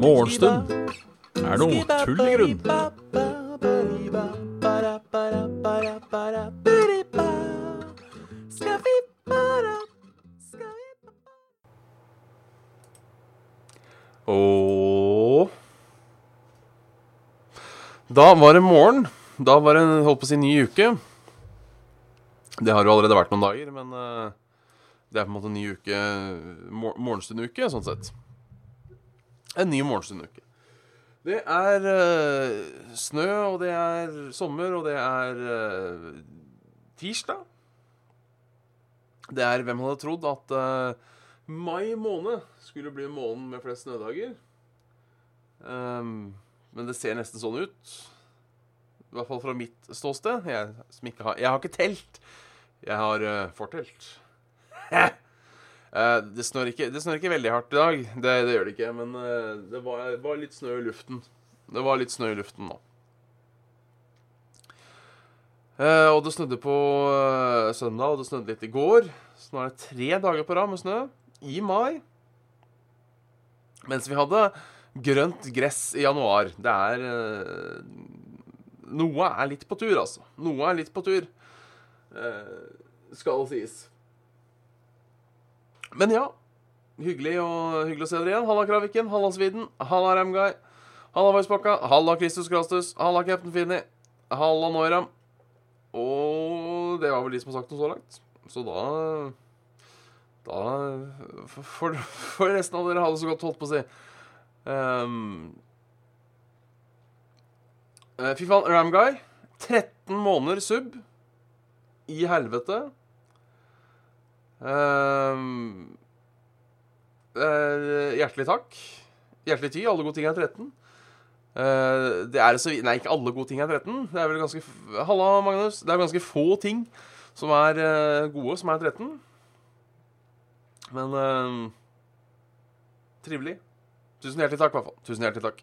Morgenstund er noe tull i grunn. Og Da var det morgen. Da var det holdt på å si ny uke. Det har jo allerede vært noen dager, men eh, det er på en måte en ny uke. Mor morgenstunduke, sånn sett. En ny morgenstund-uke. Det er uh, snø, og det er sommer, og det er uh, tirsdag. Det er Hvem hadde trodd at uh, mai måned skulle bli måneden med flest snødager? Um, men det ser nesten sånn ut. I hvert fall fra mitt ståsted. Jeg, har, jeg har ikke telt. Jeg har uh, fortelt. uh, det, snør ikke, det snør ikke veldig hardt i dag. Det, det gjør det ikke. Men uh, det var, var litt snø i luften. Det var litt snø i luften nå. Og det snødde på søndag, og det snødde litt i går. Så nå er det tre dager på rad med snø i mai. Mens vi hadde grønt gress i januar. Det er Noe er litt på tur, altså. Noe er litt på tur. Eh, skal sies. Men ja. Hyggelig, og, hyggelig å se dere igjen. Halla, Kraviken. Halla, Sviden. Halla, Ramguy. Halla, Voicepakka. Halla, Kristus Krastus. Halla, Captain Finni. Halla, Noiram. Og det var vel de som har sagt noe så langt. Så da Da får resten av dere ha det så godt, holdt på å si. Um, fy faen, Ramguy. 13 måneder sub. I helvete. Um, uh, hjertelig takk. Hjertelig ty. Alle gode ting er 13. Uh, det er så Nei, ikke alle gode ting er 13. Det er vel ganske Halla, Magnus. Det er ganske få ting som er uh, gode, som er 13. Men trivelig. Tusen hjertelig takk, i hvert fall. Tusen hjertelig takk.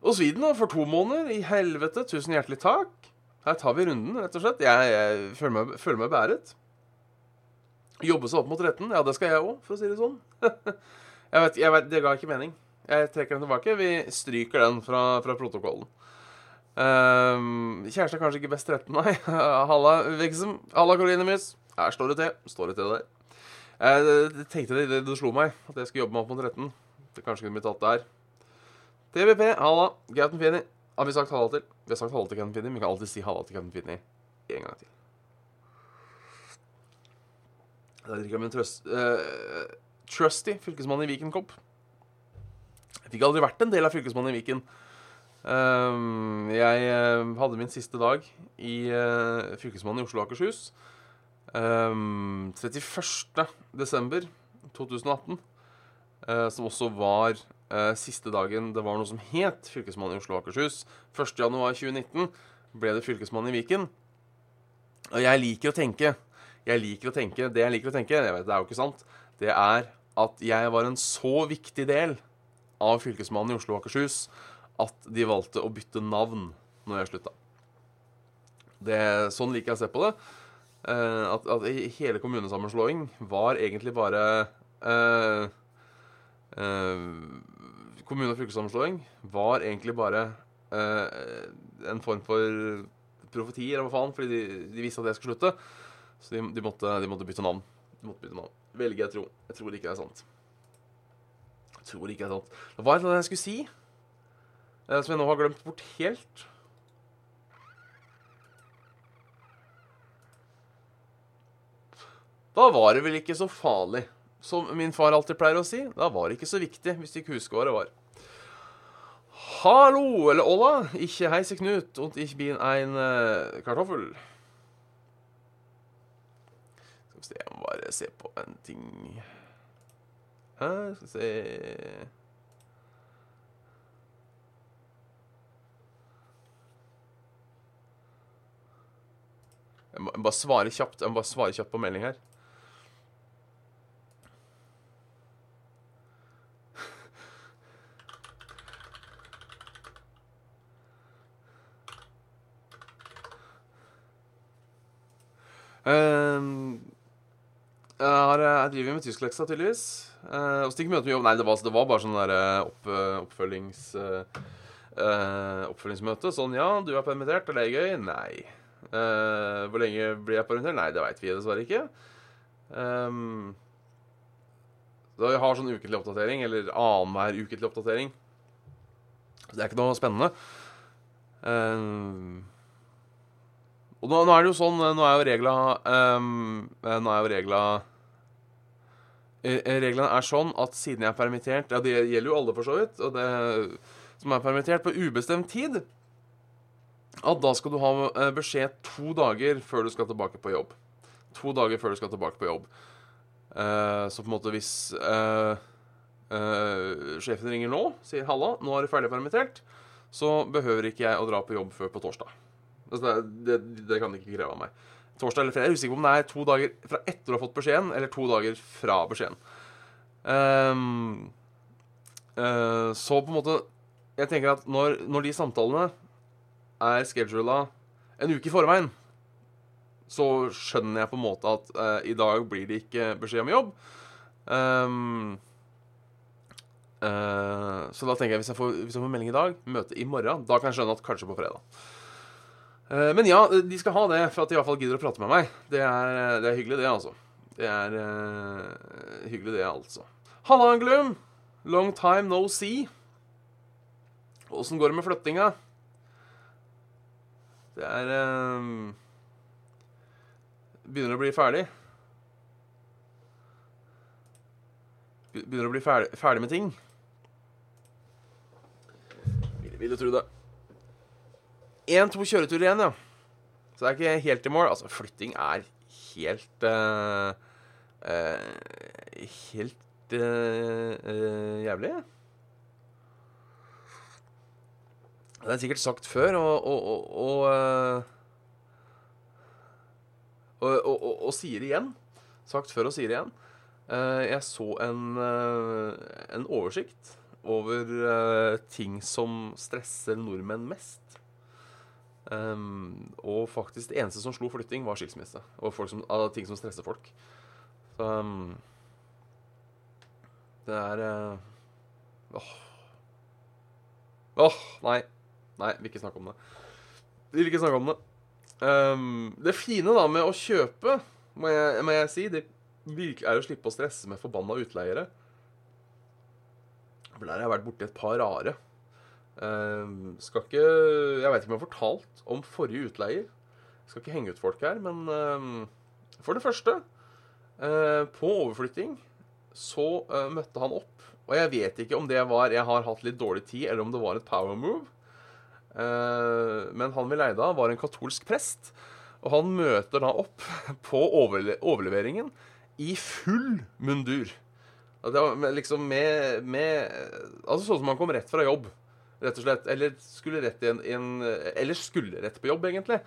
Og Sweden, da, for to måneder. I helvete. Tusen hjertelig takk. Her tar vi runden, rett og slett. Jeg, jeg føler, meg, føler meg bæret. Jobbe seg opp mot retten. Ja, det skal jeg òg, for å si det sånn. jeg vet, jeg vet, Det ga ikke mening. Jeg trekker den tilbake. Vi stryker den fra, fra protokollen. Um, kjæreste er kanskje ikke best 13, nei. Halla, Vigsum. Halla, Karoline Mys. Her står det til. Står det til der. Jeg tenkte det, det, det slo meg, at jeg skulle jobbe meg opp mot 13. Det kanskje kunne blitt tatt der. TVP, halla. Gauten Fini. Har vi sagt halla til? Vi har sagt halla til Kevin Finney, men vi kan alltid si halla til Kevin Finney en gang til. Da drikker jeg min trust... uh, trusty fylkesmann i Viken-kopp. Jeg fikk aldri vært en del av fylkesmannen i Viken. Um, jeg uh, hadde min siste dag i uh, fylkesmannen i Oslo og Akershus. Um, 31. desember 2018, som også var Uh, siste dagen det var noe som het fylkesmann i Oslo og Akershus. 1.1.2019 ble det fylkesmann i Viken. Og jeg liker å tenke Jeg liker å tenke Det jeg liker å tenke, jeg vet, det er jo ikke sant, det er at jeg var en så viktig del av fylkesmannen i Oslo og Akershus at de valgte å bytte navn når jeg slutta. Det, sånn liker jeg å se på det. Uh, at, at, hele kommunesammenslåing var egentlig bare uh, kommune- og fylkessammenslåing var egentlig bare eh, en form for profeti, eller hva faen, fordi de, de, visste at det skulle slutte. Så de, de, måtte, de, måtte, bytte navn. De måtte bytte navn. Velge, jeg tro. Jeg tror ikke det er sant. Jeg tror ikke det er sant. Det var noe jeg skulle si, eh, som jeg nå har glemt bort helt. Da var det vel ikke så farlig. Som min far alltid pleier å si, da var det ikke så viktig hvis du ikke husker hva det var. Hallo, eller olla, ikke heise Knut und ich bin ein uh, kartoffel. Skal vi se, jeg må bare se på en ting Her, skal vi se Jeg må bare svare kjapt, jeg må bare svare kjapt på melding her. Jeg, har, jeg driver med tyskleksa, tydeligvis. Uh, og stikker møte med jobb Nei, det var, det var bare sånn der eh, opp, oppfølgings... Uh, oppfølgingsmøte. Sånn, ja, du er permittert, er det gøy? Nei. Hvor lenge blir jeg permittert? Nei, det veit vi dessverre ikke. Um, så vi har sånn ukentlig oppdatering, eller annenhver ukentlig oppdatering. Så det er ikke noe spennende. Um, og nå, nå, er det jo sånn Nå er jo regla um, Nå er jo regla Reglene er sånn at siden jeg er permittert Ja, det gjelder jo alle, for så vidt. Og det som er permittert på ubestemt tid, at da skal du ha eh, beskjed to dager før du skal tilbake på jobb. To dager før du skal tilbake på jobb. Uh, så på en måte hvis uh, uh, sjefen ringer nå, sier 'halla, nå er du ferdig permittert', så behøver ikke jeg å dra på jobb før på torsdag. Altså, det, det, det, kan de ikke kreve av meg. Torsdag eller fredag. Jeg er usikker på om det er to dager fra etter du har fått beskjeden, eller to dager fra beskjeden. Um, uh, så på en måte Jeg tenker at når, når de samtalene er schedula en uke i forveien, så skjønner jeg på en måte at uh, i dag blir det ikke beskjed om jobb. Um, uh, så da tenker jeg hvis jeg, får, hvis jeg får melding i dag, møte i morgen, da kan jeg skjønne at kanskje på fredag. Eh, men ja, de skal ha det for at de i hvert fall gidder å prate med meg. Det er, det er hyggelig, det, altså. Det er uh, hyggelig, det, altså. Halla, Anglum. Long time no see. Åssen går det med flyttinga? Det er uh, Begynner å bli ferdig. Begynner å bli ferdig, ferdig med ting. Vil, vil du tro det én-to kjøreturer igjen, ja. Så det er ikke helt i mål. Altså, flytting er helt uh, uh, Helt uh, jævlig. Det er sikkert sagt før, og og, og, og, sier igjen. Sagt før og sier igjen. jeg så en, en oversikt over ting som stresser nordmenn mest. Um, og faktisk det eneste som slo flytting, var skilsmisse. Og som, av ting som stresser folk. Så um, Det er uh, Åh. Åh, nei. Nei, vil ikke snakke om det. Vil ikke snakke om det. Um, det fine da med å kjøpe, må jeg, må jeg si, det er å slippe å stresse med forbanna utleiere. For der har jeg vært borti et par rare. Uh, skal ikke Jeg veit ikke om jeg har fortalt om forrige utleier. Skal ikke henge ut folk her, men uh, for det første uh, På overflytting så eh, møtte han opp. Og jeg vet ikke om det var jeg har hatt litt dårlig tid, eller om det var et power move. men han vi leide av, var en katolsk prest. Og han møter da opp på overle overleveringen i full mundur. Liksom med, med Altså sånn som han kom rett fra jobb rett og slett. Eller skulle rett, i en, en, eller skulle rett på jobb, egentlig.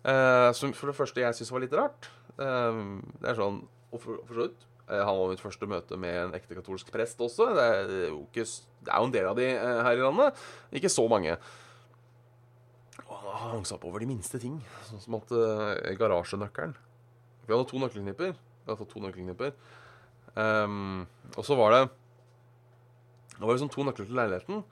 Uh, som for det første jeg syns var litt rart. Uh, det er sånn Og for, for så vidt. Uh, han var mitt første møte med en ekte katolsk prest også. Det er, jo, ikke, det er jo en del av de her i landet. Ikke så mange. Og han hang seg opp over de minste ting. Sånn som at garasjenøkkelen Vi hadde to nøkkelknipper. Vi hadde fått to nøkkelknipper. Um, og så var det Det var liksom to nøkler til leiligheten.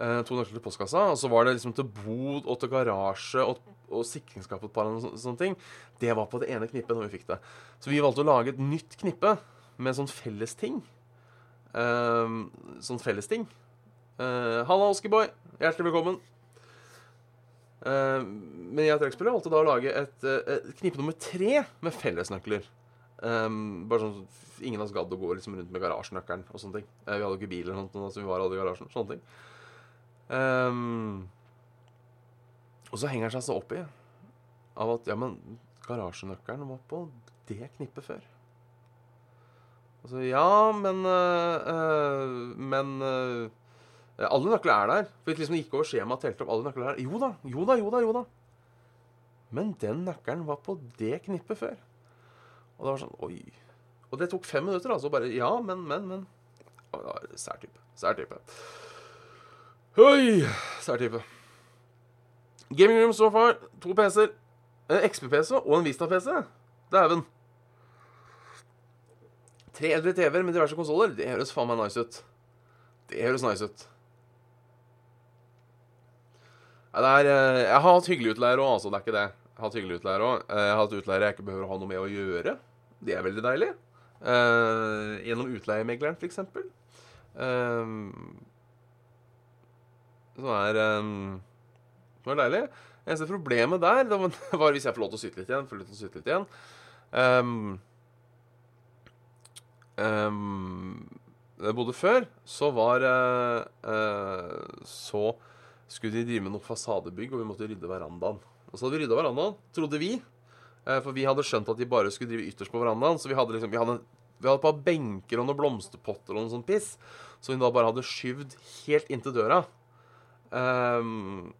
Eh, to nøkler til postkassa. Og så var det liksom til bod og til garasje og, og sikringsskap og og sånne ting. Det var på det ene knippet når vi fikk det. Så vi valgte å lage et nytt knippe med sånn fellesting. Uh, sånn fellesting. Uh, Halla, Oskeboy. Hjertelig velkommen. Uh, men jeg og trekkspillet valgte da å lage et, et, knippe nummer tre med fellesnøkler. Um, bare sånn Ingen av oss gadd å gå liksom rundt med garasjenøkkelen og sånne ting. vi hadde jo ikke bil eller noe så vi var alle i garasjen. Sånne ting. Um, og så henger han seg så opp i av at ja, men garasjenøkkelen var på det knippet før. Altså, ja, men øh, Men øh, alle nøkler er der. For vi liksom gikk over skjemaet og telte opp alle nøkler der. Jo da, jo da, jo da. jo da. Men den nøkkelen var på det knippet før. Og det var sånn Oi. Og det tok fem minutter, altså. Bare Ja, men, men, men. Sær type. Sær type. Oi, særtype. Gaming room so far. To PC-er. En XP-PC og en Vista-PC. Dæven. Tre eldre TV-er med diverse konsoller. Det høres faen meg nice ut. Det høres nice ut. Nei, er, eh, jeg har hatt hyggelig utleier òg, altså. Det er ikke det. Jeg har hatt hyggelig utleier òg. Jeg har hatt utleiere jeg ikke behøver å ha noe med å gjøre. Det er veldig deilig. Uh, gjennom utleiemegleren, f.eks. Um, som er um, Som er deilig. Eneste problemet der det var hvis jeg får lov til å syte litt igjen. Får å syte litt igjen. Um, um, jeg bodde før, så var uh, uh, Så skulle de drive med noe fasadebygg, og vi måtte rydde verandaen. Og så hadde vi rydda verandaen, trodde vi. Uh, for vi hadde skjønt at de bare skulle drive ytterst på verandaen. Så vi hadde liksom Vi hadde, vi hadde et par benker og noen blomsterpotter og noe sånt piss. Så vi da bare hadde skyvd helt inntil døra. Um,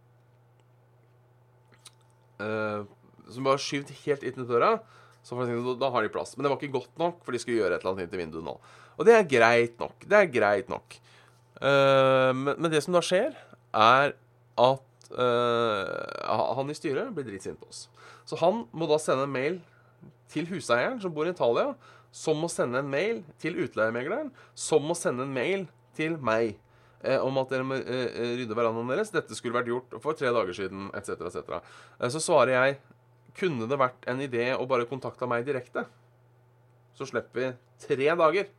uh, som bare skyvd helt inn til døra. Så eksempel, da har de plass. Men det var ikke godt nok, for de skulle gjøre et eller annet inntil vinduet nå. Og det er greit nok. Det er greit nok. Uh, men, men, det som da skjer, er at uh, han i styret blir dritsint på oss. Så han må da sende en mail til huseieren som bor i Italia, som må sende en mail til utleiemegleren, som må sende en mail til meg om at dere må eh, rydde verandaen deres. Dette skulle vært gjort for tre dager siden, etc., etc. Eh, så svarer jeg kunne det vært en idé å bare kontakte meg direkte? Så slipper vi tre dager.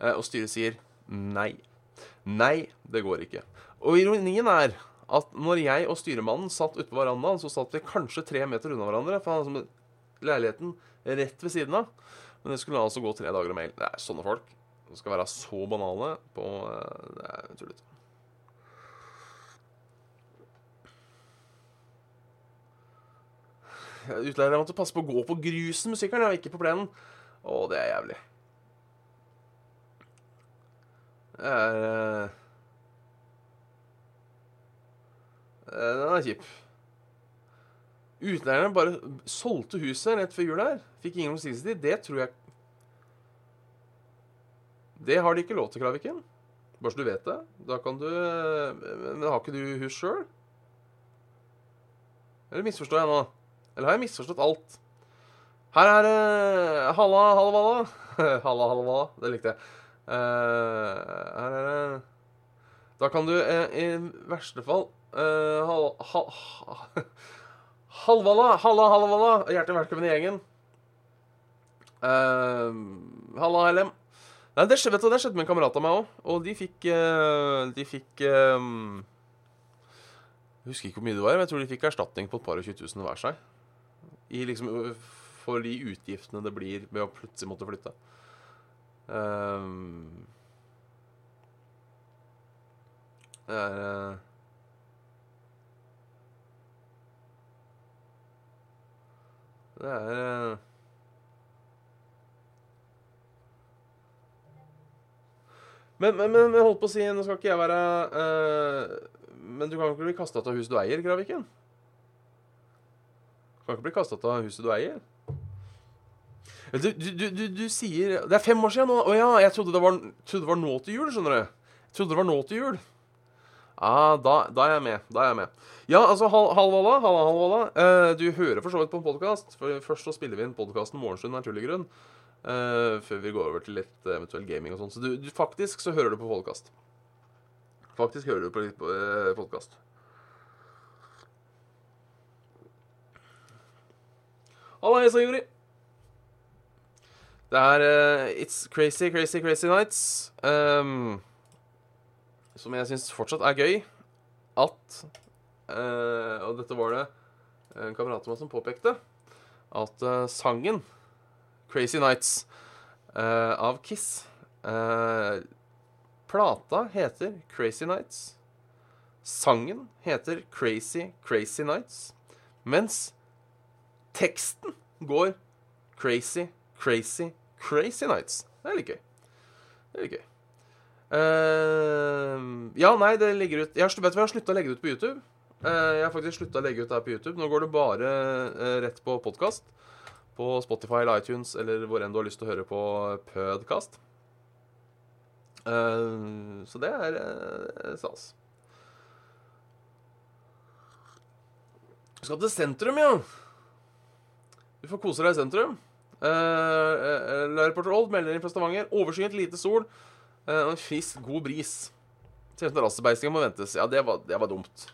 Eh, og styret sier nei. Nei, det går ikke. Og ironien er at når jeg og styremannen satt ute på verandaen, så satt vi kanskje tre meter unna hverandre. For han hadde leiligheten rett ved siden av. Men det skulle altså gå tre dager og mail. Det er sånne folk som skal være så banale på eh, Det er tullete. Utleiere måtte passe på å gå på grusen med og ikke på plenen. Å, det er jævlig. Det er uh, Den er kjip. Utleierne bare solgte huset rett før jul her. Fikk ingen oppsigelsestid. Det tror jeg Det har de ikke lov til, Kraviken. Bare så du vet det. Da kan du Men har ikke du hus sjøl? Eller misforstår jeg nå? Eller har jeg misforstått alt? Her er det uh, Halla, halla, halla. halla, halla, halla. Det likte jeg. Uh, her er det Da kan du uh, i verste fall uh, Halla, halla, Halvalla, halla, halvalla. Hjertelig velkommen i gjengen. halla, Helem. Nei, det skjedde, du, det skjedde med en kamerat av meg òg. Og de fikk De fikk um, Jeg husker ikke hvor mye det var, men jeg tror de fikk erstatning på et par og 20 000 hver seg i liksom For de utgiftene det blir ved å plutselig måtte flytte. Um, det er Det er men, men, men, holdt på å si Nå skal ikke jeg være uh, Men du kan ikke bli kasta av huset du eier, Graviken? Kan ikke bli kasta av huset du eier. Du, du, du, du, sier Det er fem år siden nå. Å ja, jeg trodde det, var, trodde det var nå til jul, skjønner du. Jeg trodde det var nå til jul. Ah, da, da, er jeg med. Da er jeg med. Ja, altså, halvalla, halla, halvalla. Uh, du hører for så vidt på en podkast. Først så spiller vi inn podkasten Morgenstund naturlig grunn. Uh, før vi går over til litt uh, eventuell gaming og sånn. Så du, du, faktisk så hører du på podkast. Faktisk hører du på litt uh, podkast. Halla, jeg sa Juri. Det er uh, It's Crazy, Crazy, Crazy Nights. Um, som jeg syns fortsatt er gøy. At Og dette var det en kamerat av meg som påpekte. At sangen Crazy Nights av Kiss Plata heter Crazy Nights. Sangen heter Crazy, Crazy Nights. Mens teksten går crazy, crazy, crazy nights. Det er litt gøy. Det er litt gøy. Uh, ja, nei, det ligger ut Jeg har, vet har slutta å legge det ut på YouTube. Uh, jeg har faktisk slutta å legge ut det her på YouTube. Nå går det bare uh, rett på podkast. På Spotify eller iTunes eller hvor enn du har lyst til å høre på podkast. så det er stas. Skal til sentrum, ja. Du får kose deg i sentrum. Uh, Reporter Old melder inn fra Stavanger. Overskyet, lite sol og en frisk, god bris. Terrassebeistinga må ventes. Ja, det var, det var dumt.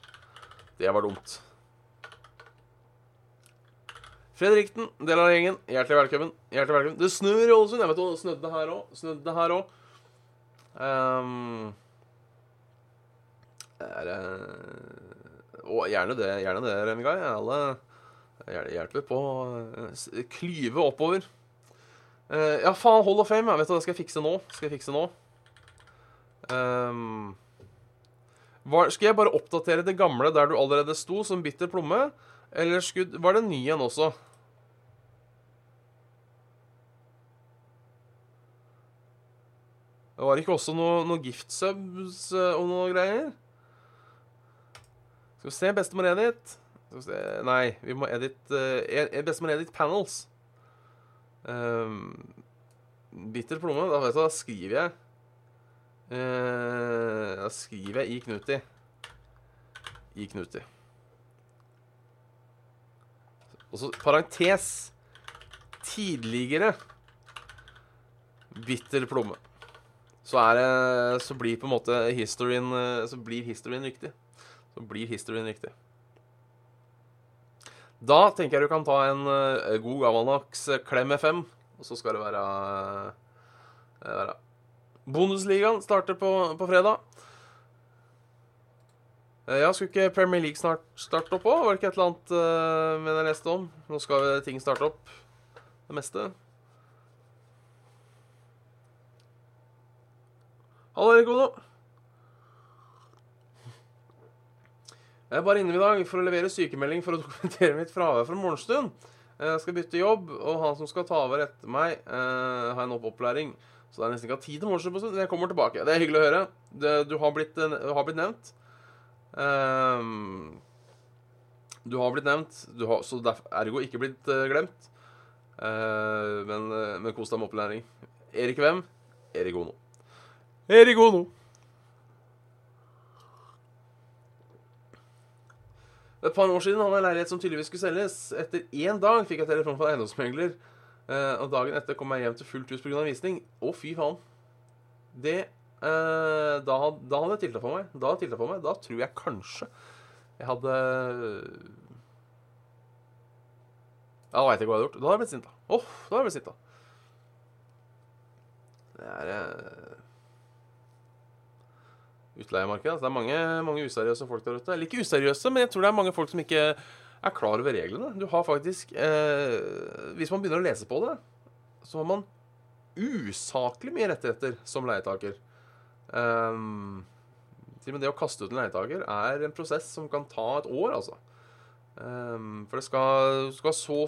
Det var dumt. Fredrikten, del av gjengen. Hjertelig velkommen. Hjertelig velkommen. Det snør i Ålesund. Jeg vet det snødde her òg. Snødde her òg. Um, er Og gjerne det, gjerne det, Remigai. Alle hjelper på. Uh, klyve oppover. Uh, ja, faen, Hold of Fame. Jeg vet du, det skal jeg fikse nå. Skal jeg fikse nå. Um, var, skal jeg bare oppdatere det gamle der du allerede sto, som bitter plomme? Eller skudd Var det ny en også? Det var ikke også noe, noe giftsubs eh, og noe greier? Skal vi se. Bestemor Edith. Skal vi se Nei, vi må edit uh, Bestemor Edith Panels. Um, bitter plomme. Da vet du, da skriver jeg uh, Da skriver jeg i Knuti. I Knuti. Og så parentes tidligere bitter plomme. Så, er så blir på en måte historien Så blir historien riktig. Så blir historien riktig. Da tenker jeg du kan ta en uh, god gammeldags Klem FM, og så skal det være, uh, være. Bundesligaen starter på, på fredag. Eh, ja, skulle ikke Premier League snart starte opp òg? Var det ikke et eller annet uh, men jeg leste om? Nå skal ting starte opp. Det meste. Hallo, Erik Ono. Jeg er bare inne i dag for å levere sykemelding for å dokumentere mitt fravær fra morgenstund. Jeg skal bytte jobb, og han som skal ta over etter meg, uh, har en opplæring. Så det er nesten ikke tid til morgenstund. Jeg kommer tilbake. Det er hyggelig å høre. Det, du har blitt, har blitt nevnt. Um, du har blitt nevnt, du har, så derfor, ergo ikke blitt uh, glemt. Uh, men, uh, men kos deg med opplæring. Erik hvem? Erik Ono. Erik Ono. Et par år siden hadde jeg en leilighet som tydeligvis skulle selges. Etter én dag fikk jeg telefon fra eiendomsmegler. og dagen etter kom jeg hjem til fullt hus pga. visning. Å, fy faen. Det Uh, da, hadde jeg tilta på meg. Da tilta på meg. Da tror jeg kanskje jeg hadde Ja, da veit jeg ikke hva jeg hadde gjort. Da hadde jeg blitt sint, da. Sint, da. Det er uh, utleiemarkedet. Altså, det er mange, mange, useriøse folk der ute. Eller ikke useriøse, men jeg tror det er mange folk som ikke er klar over reglene. Du har faktisk uh, Hvis man begynner å lese på det, så har man usaklig mye rettigheter som leietaker. Um, og med det å kaste ut en leietaker er en prosess som kan ta et år, altså. Um, for det skal, skal, så,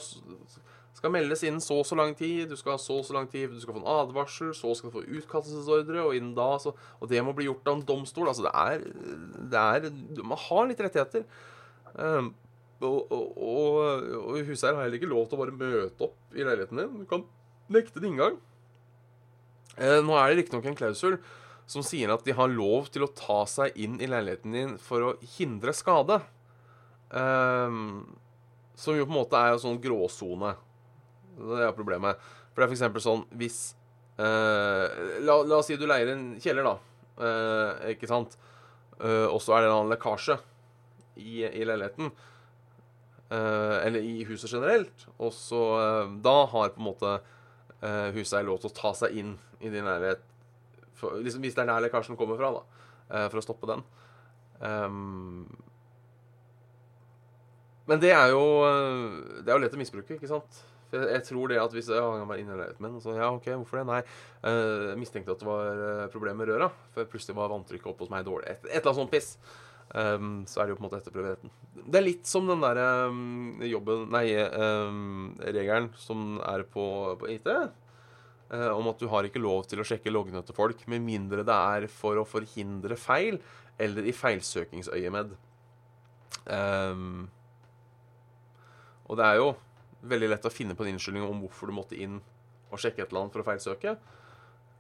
skal meldes innen så og så lang tid, du skal ha så og så lang tid, du skal få en advarsel, så skal du få utkastelsesordre, og innen da så, Og det må bli gjort av en domstol. Altså, det er, det er Man har litt rettigheter. Um, og, og, og, og huseier har heller ikke lov til å bare møte opp i leiligheten din. Du kan nekte det inngang. Uh, nå er det riktignok en klausul som sier at de har lov til å ta seg inn i leiligheten din for å hindre skade. Um, som jo på en måte er en sånn gråsone. Det er problemet. For det er f.eks. sånn hvis uh, la, la, oss si du leier en kjeller, da. Uh, ikke sant? Uh, og så er det en annen lekkasje i, i leiligheten. eller i huset generelt. Og så Da har på en måte huseier lov til å ta seg inn i din leilighet for, liksom, Hvis det er der lekkasjen kommer fra, da, uh, for å stoppe den. Um, men det er jo eh, Det er jo lett å misbruke, ikke sant? For jeg, jeg tror det at hvis ja, han var inne med så ja, OK, hvorfor det? Nei. Uh, mistenkte at det var uh, problemer med røra. For plutselig var vanntrykket oppe hos meg dårlig. Et, et eller annet sånt piss. Um, så er det jo på en måte etterprøve. Det er litt som den derre um, jobben Nei, um, regelen som er på, på IT om at du har ikke lov til å sjekke loggene til folk med mindre det er for å forhindre feil eller i feilsøkingsøyemed. Um, og det er jo veldig lett å finne på en unnskyldning om hvorfor du måtte inn og sjekke et eller annet for å feilsøke.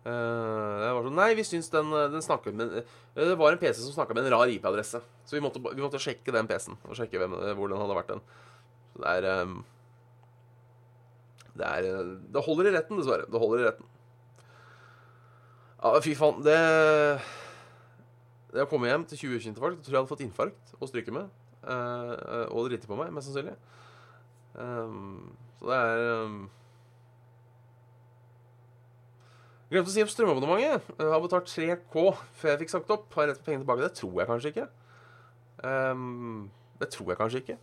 Uh, det var sånn, Nei, vi syns den, den snakket med Det var en PC som snakka med en rar IP-adresse. Så vi måtte, vi måtte, sjekke den PC-en og sjekke hvem, hvor den hadde vært den. Så det er um, Det, er, eh, det holder i retten, dessverre. Det holder i retten. Ja, fy faen. Det Det å komme hjem til 20 kjente-folk tror jeg hadde fått infarkt og stryke med. Uh, og driti på meg, mest sannsynlig. Um, så det er um, Glemte å si opp strømabonnementet. Jeg har betalt 3K før jeg fikk sagt opp. Har jeg rett på pengene tilbake? Det tror jeg kanskje ikke. Um, det tror jeg kanskje ikke.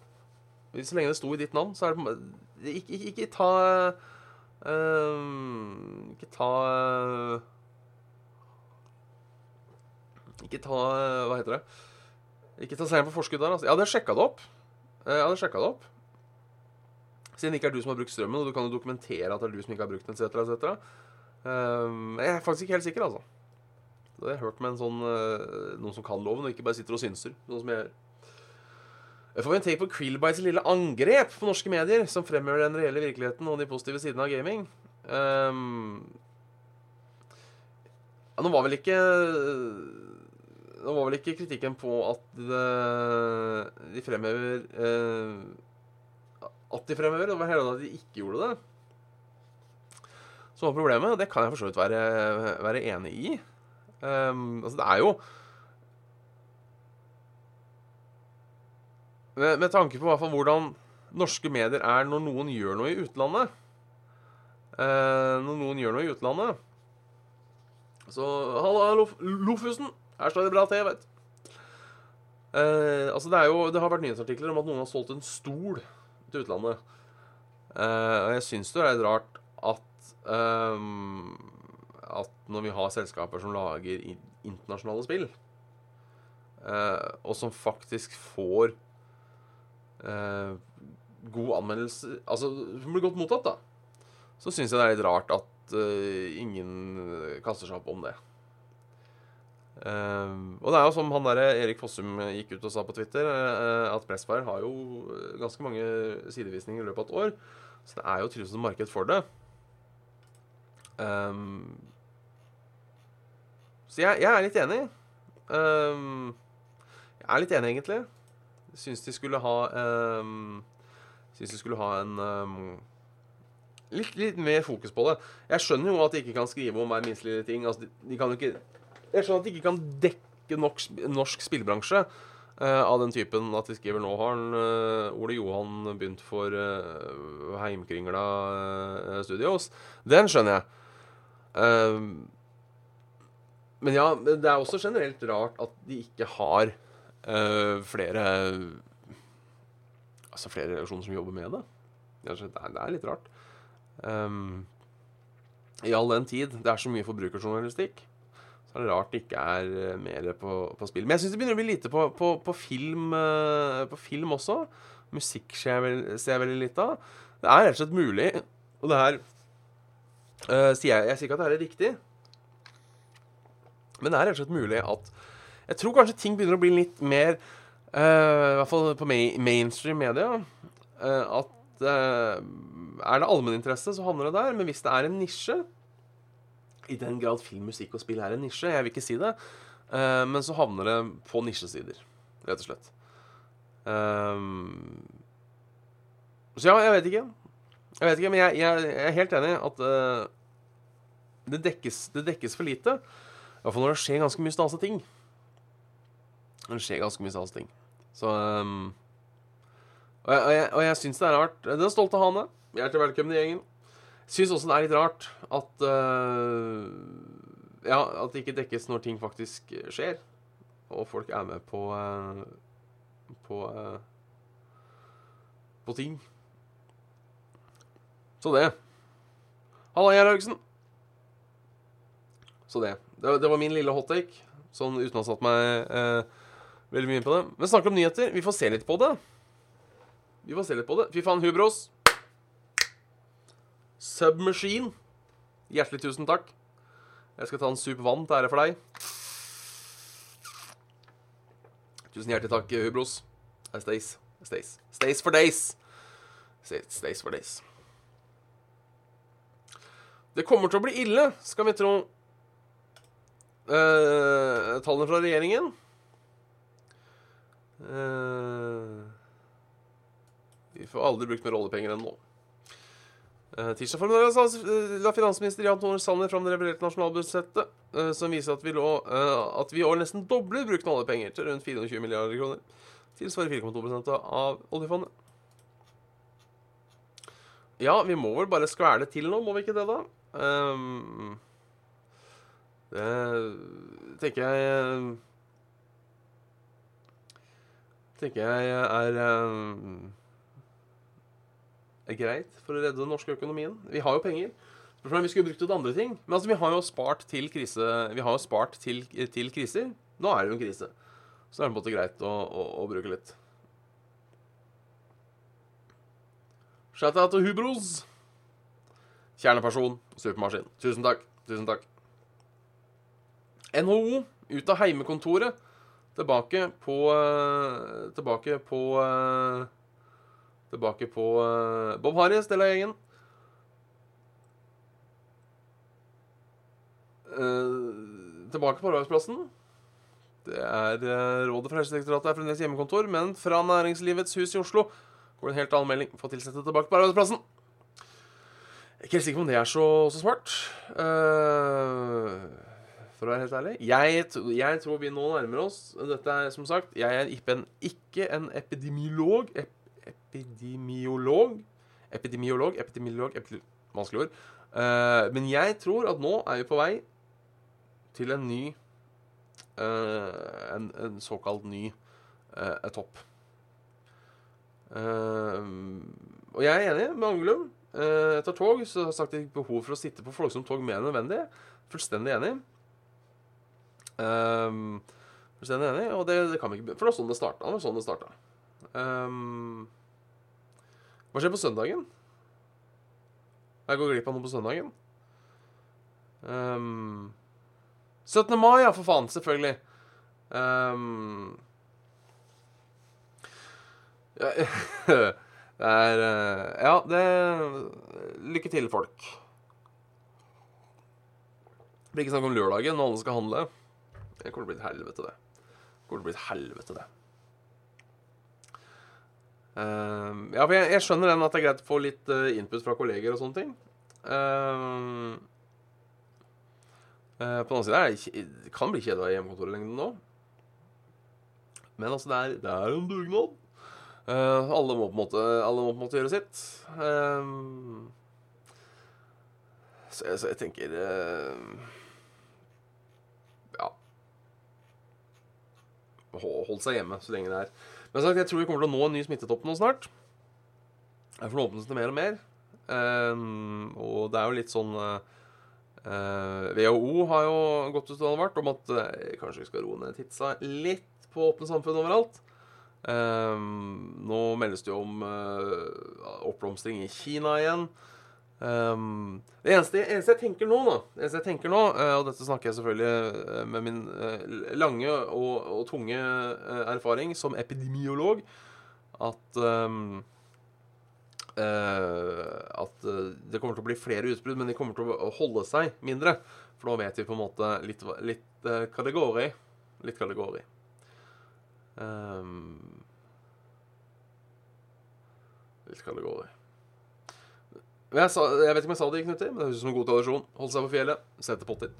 Så lenge det sto i ditt navn, så er det Ikke, ikke, ikke ta uh, Ikke ta Ikke ta Hva heter det? Ikke ta seieren på forskudd der. Altså. Jeg hadde sjekka det opp. Jeg hadde sjekka det opp. Siden det ikke er du som har brukt strømmen, og du kan jo dokumentere at det er du som ikke har brukt den, etc., etc. Um, jeg er faktisk ikke helt sikker, altså. Det har jeg hørt med en sånn, uh, noen som kan loven, og ikke bare sitter og synser, sånn som jeg gjør. Får en take på Krillbites lille angrep på norske medier, som fremhever den reelle virkeligheten og de positive sidene av gaming. Um, ja, nå var vel ikke Nå var vel ikke kritikken på at det, de fremhever uh, At de fremhever. Det var heller at de ikke gjorde det som var problemet. Og det kan jeg for så vidt være, være, enig i. Um, altså, det er jo med, med, tanke på hvordan norske medier er når noen gjør noe i utlandet Eh, Når noen gjør noe i utlandet Så Halla, Lof Lofusen! Her står det bra til, vet eh, Altså, det er jo Det har vært nyhetsartikler om at noen har solgt en stol til utlandet. Eh, og jeg syns det er litt rart at eh, at når vi har selskaper som lager internasjonale spill, uh, og som faktisk får uh, god anmeldelse Altså hun blir godt mottatt, da, så syns jeg det er litt rart at eh, ingen kaster seg opp om det. Eh, og det er jo som han der Erik Fossum gikk ut og sa på Twitter, uh, at Pressfire har jo ganske mange sidevisninger i løpet av et år. Så det er jo tydeligvis et marked for det. Um, så jeg, jeg, er litt enig. Um, jeg er litt enig, egentlig. Syns de skulle ha um, Syns de skulle ha en litt, litt, mer fokus på det. Jeg skjønner jo at de ikke kan skrive om hver minste lille ting. Altså, de, de, kan jo ikke Jeg skjønner at de ikke kan dekke nok, norsk spillbransje. Uh, av den typen at de skriver nå har han, uh, Ole Johan begynt for uh, Heimkringla Studios. Den skjønner jeg. Um, men ja, det er også generelt rart at de ikke har uh, flere Altså flere relasjoner som jobber med det. Det er, litt rart. Um, I all den tid det er så mye forbrukerjournalistikk, så er det rart det ikke er uh, mer på, på, spill. Men jeg syns det begynner å bli lite på, på, på, film, film også. Musikk ser jeg, vel, ser jeg veldig lite av. Det er rett og slett mulig, og det her Uh, sier jeg, jeg sier ikke at det er riktig, men det er rett og slett mulig at Jeg tror kanskje ting begynner å bli litt mer uh, I hvert fall på main, mainstream media uh, At er det allmenninteresse, så havner det der. Men hvis det er en nisje I den grad film, musikk og spill er en nisje, jeg vil ikke si det, men så havner det på nisjesider, rett og slett. så ja, jeg vet ikke. Jeg vet ikke, men jeg, jeg, jeg er helt enig i at uh, det, dekkes, det, dekkes, for lite. I hvert fall når det skjer ganske mye stase ting. Det skjer ganske mye stase ting. Så um, Og jeg, og jeg, og jeg syns det er rart. Den stolt av Hane. Hjertelig velkommen i gjengen. Syns også det er litt rart at uh, Ja, at det ikke dekkes når ting faktisk skjer. Og folk er med på uh, på på ting. Så det. Halla, Gjerhaugsen. Så det. det. det. var min lille hot take, sånn uten å ha satt meg veldig mye på det. Men snakker om nyheter. Vi får se litt på det. Vi får se litt på det. Fy faen, Hubros. Submachine. Hjertelig tusen takk. Jeg skal ta en sup vann til ære for deg. Tusen hjertelig takk, Hubros. Stays. Stays. Stays for days. Stays for days. Det kommer til å bli ille, skal vi tro uh, tallene fra regjeringen. Uh, vi får aldri brukt mer oljepenger enn nå. Uh, tirsdag formiddag eh, la finansminister Jan Tore Sanner fram det reviderte nasjonalbudsjettet, eh, som viser at vi, lå, eh, at vi i år nesten dobler bruken av oljepenger til rundt 420 milliarder kroner. Tilsvarer 4,2% av oljefondet. Ja, vi må vel bare skvele til nå, må vi ikke det, da? Um, det tenker jeg Tenker jeg er ehm, er greit for å redde den norske økonomien. Vi har jo penger. Spørsmålet er om vi skulle brukt det til andre ting. Men altså, vi har jo spart til krise jo spart til, til kriser. Nå er det jo en krise. Så er det på en måte greit å, å, å bruke litt. Shout out til Hubros. Kjerneperson. Supermaskin. Tusen takk. Tusen takk. NHO ut av heimekontoret. Tilbake på eh, Tilbake på eh, Tilbake på eh, Bob Harris, del av gjengen. Tilbake på arbeidsplassen. Det er Rådet fra Helsedirektoratet er fremdeles hjemmekontor, men fra Næringslivets hus i Oslo går det en helt annen melding. Få tilsette tilbake på arbeidsplassen. Jeg er ikke helt sikker på om det er så, så smart. Eh, for å være helt ærlig. Jeg, jeg tror vi nå nærmer oss Dette er som sagt Jeg er ikke en, ikke en epidemiolog. Ep, epidemiolog Epidemiolog, epidemiolog epidemi, Vanskelig ord. Uh, men jeg tror at nå er vi på vei til en ny uh, en, en såkalt ny uh, topp. Og jeg er enig med Angelum. Etter tog så har jeg sagt at det er behov for å sitte på folksomt tog mer enn nødvendig. Fullstendig enig. Um, fullstendig enig, og det, det kan vi ikke For det var sånn det starta. Det sånn det starta. Um, hva skjer på søndagen? Jeg går glipp av noe på søndagen. Um, 17. mai, ja, for faen. Selvfølgelig. Um, ja, det er eh, Ja, det Lykke til, folk. Det blir ikke snakk om lørdagen når alle skal handle. Det kommer til å bli et helvete, det. Det kommer til å bli et helvete, det. Uh, ja, for jeg, jeg skjønner den at det er greit å få litt uh, input fra kolleger og sånne ting. Uh, på den annen side er det, det kan bli kjedelig å være hjemmekontor i lengden nå. Men altså, det er, det er en dugnad. Eh, alle, må på en måte, alle må på en måte gjøre sitt. Ehm, så, jeg, så jeg tenker eh, Ja. Hold, hold seg hjemme så lenge det er. Men sagt, jeg tror vi kommer til å nå en ny smittetopp nå snart. For nå åpnes det mer og mer. Um, og det er jo litt sånn eh, eh, WHO har jo gått ut og advart om at uh, kanskje vi skal roe ned tidsa litt på åpne samfunn overalt. Um, nå meldes det jo om uh, oppblomstring i Kina igjen. Ehm, det eneste, eneste jeg tenker nå, da eneste jeg tenker nå, uh, og dette snakker jeg selvfølgelig eh, med min uh, lange og, og tunge uh, erfaring som epidemiolog, at um, At det kommer til å bli flere utbrudd, men de kommer til å holde seg mindre. For nå vet vi på en måte litt, litt kategori. Litt kategori. Ehm, litt hva det går i. Men Jeg, sa, jeg vet ikke om jeg sa det, Knutti, men det høres ut som en god tradisjon. Holde seg på fjellet, sette potet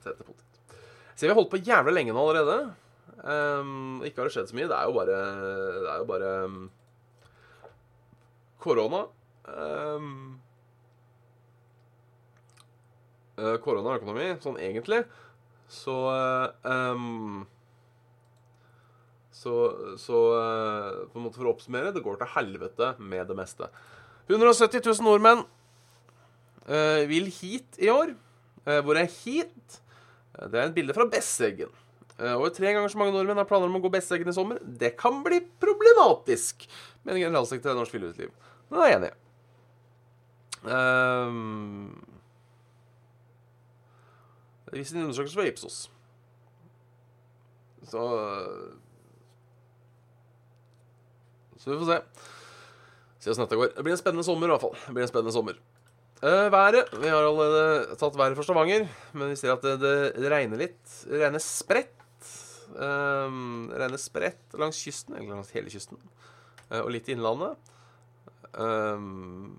Sette pottit. Så vi har holdt på jævlig lenge nå allerede. Um, ikke har det skjedd så mye. Det er jo bare Det er jo bare um, korona. Um, korona og økonomi, sånn egentlig, så um, så, så uh, på en måte for å oppsummere, det går til helvete med det meste. 170 000 nordmenn uh, vil hit i år. Uh, hvor er hit? Uh, Det er et bilde fra Besseggen. Uh, over tre ganger så mange nordmenn har planer om å gå Besseggen i sommer. Det kan bli problematisk, mener generalsekretær i Norsk Friluftsliv. er jeg enig. Um, det viser en undersøkelse fra Ipsos. Så Så vi får se. Se åssen dette går. Det blir en spennende sommer, i hvert fall. Det blir en spennende sommer. Uh, været. Vi har allerede tatt været for Stavanger, men vi ser at det, det regner litt. Regner spredt. Um, regner spredt langs kysten, eller langs hele kysten, uh, og litt i innlandet. Um,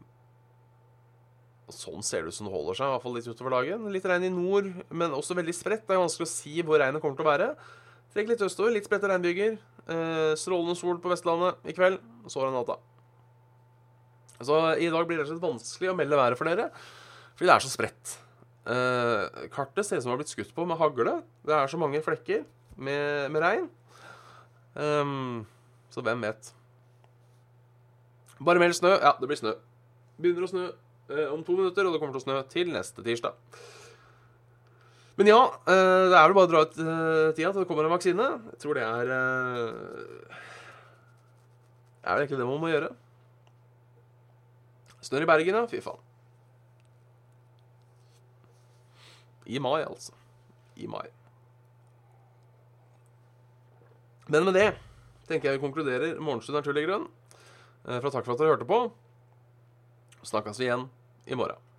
sånn ser det ut som det holder seg, i hvert fall litt utover dagen. Litt regn i nord, men også veldig spredt. Det er vanskelig å si hvor regnet kommer til å være. Trekk litt østover, litt spredte regnbyger. Eh, strålende sol på Vestlandet i kveld. Så er det natta. Så i dag blir det rett og slett vanskelig å melde været for dere, fordi det er så spredt. Eh, kartet ser ut som det har blitt skutt på med hagle. Det er så mange flekker med, med regn. Um, så hvem vet? Bare meld snø. Ja, det blir snø. Begynner å snø eh, om to minutter, og det kommer til å snø til neste tirsdag. Men ja, eh, det er vel bare å dra ut eh, tida til det kommer en vaksine. Jeg tror det er eh, Det er vel egentlig det man må gjøre. Snør i Bergen, ja. Fy faen. I mai, altså. I mai. Men med det tenker jeg vi konkluderer Morgenstund er tull grunn. Fra takk for at dere hørte på. Snakkes vi igjen i morgen.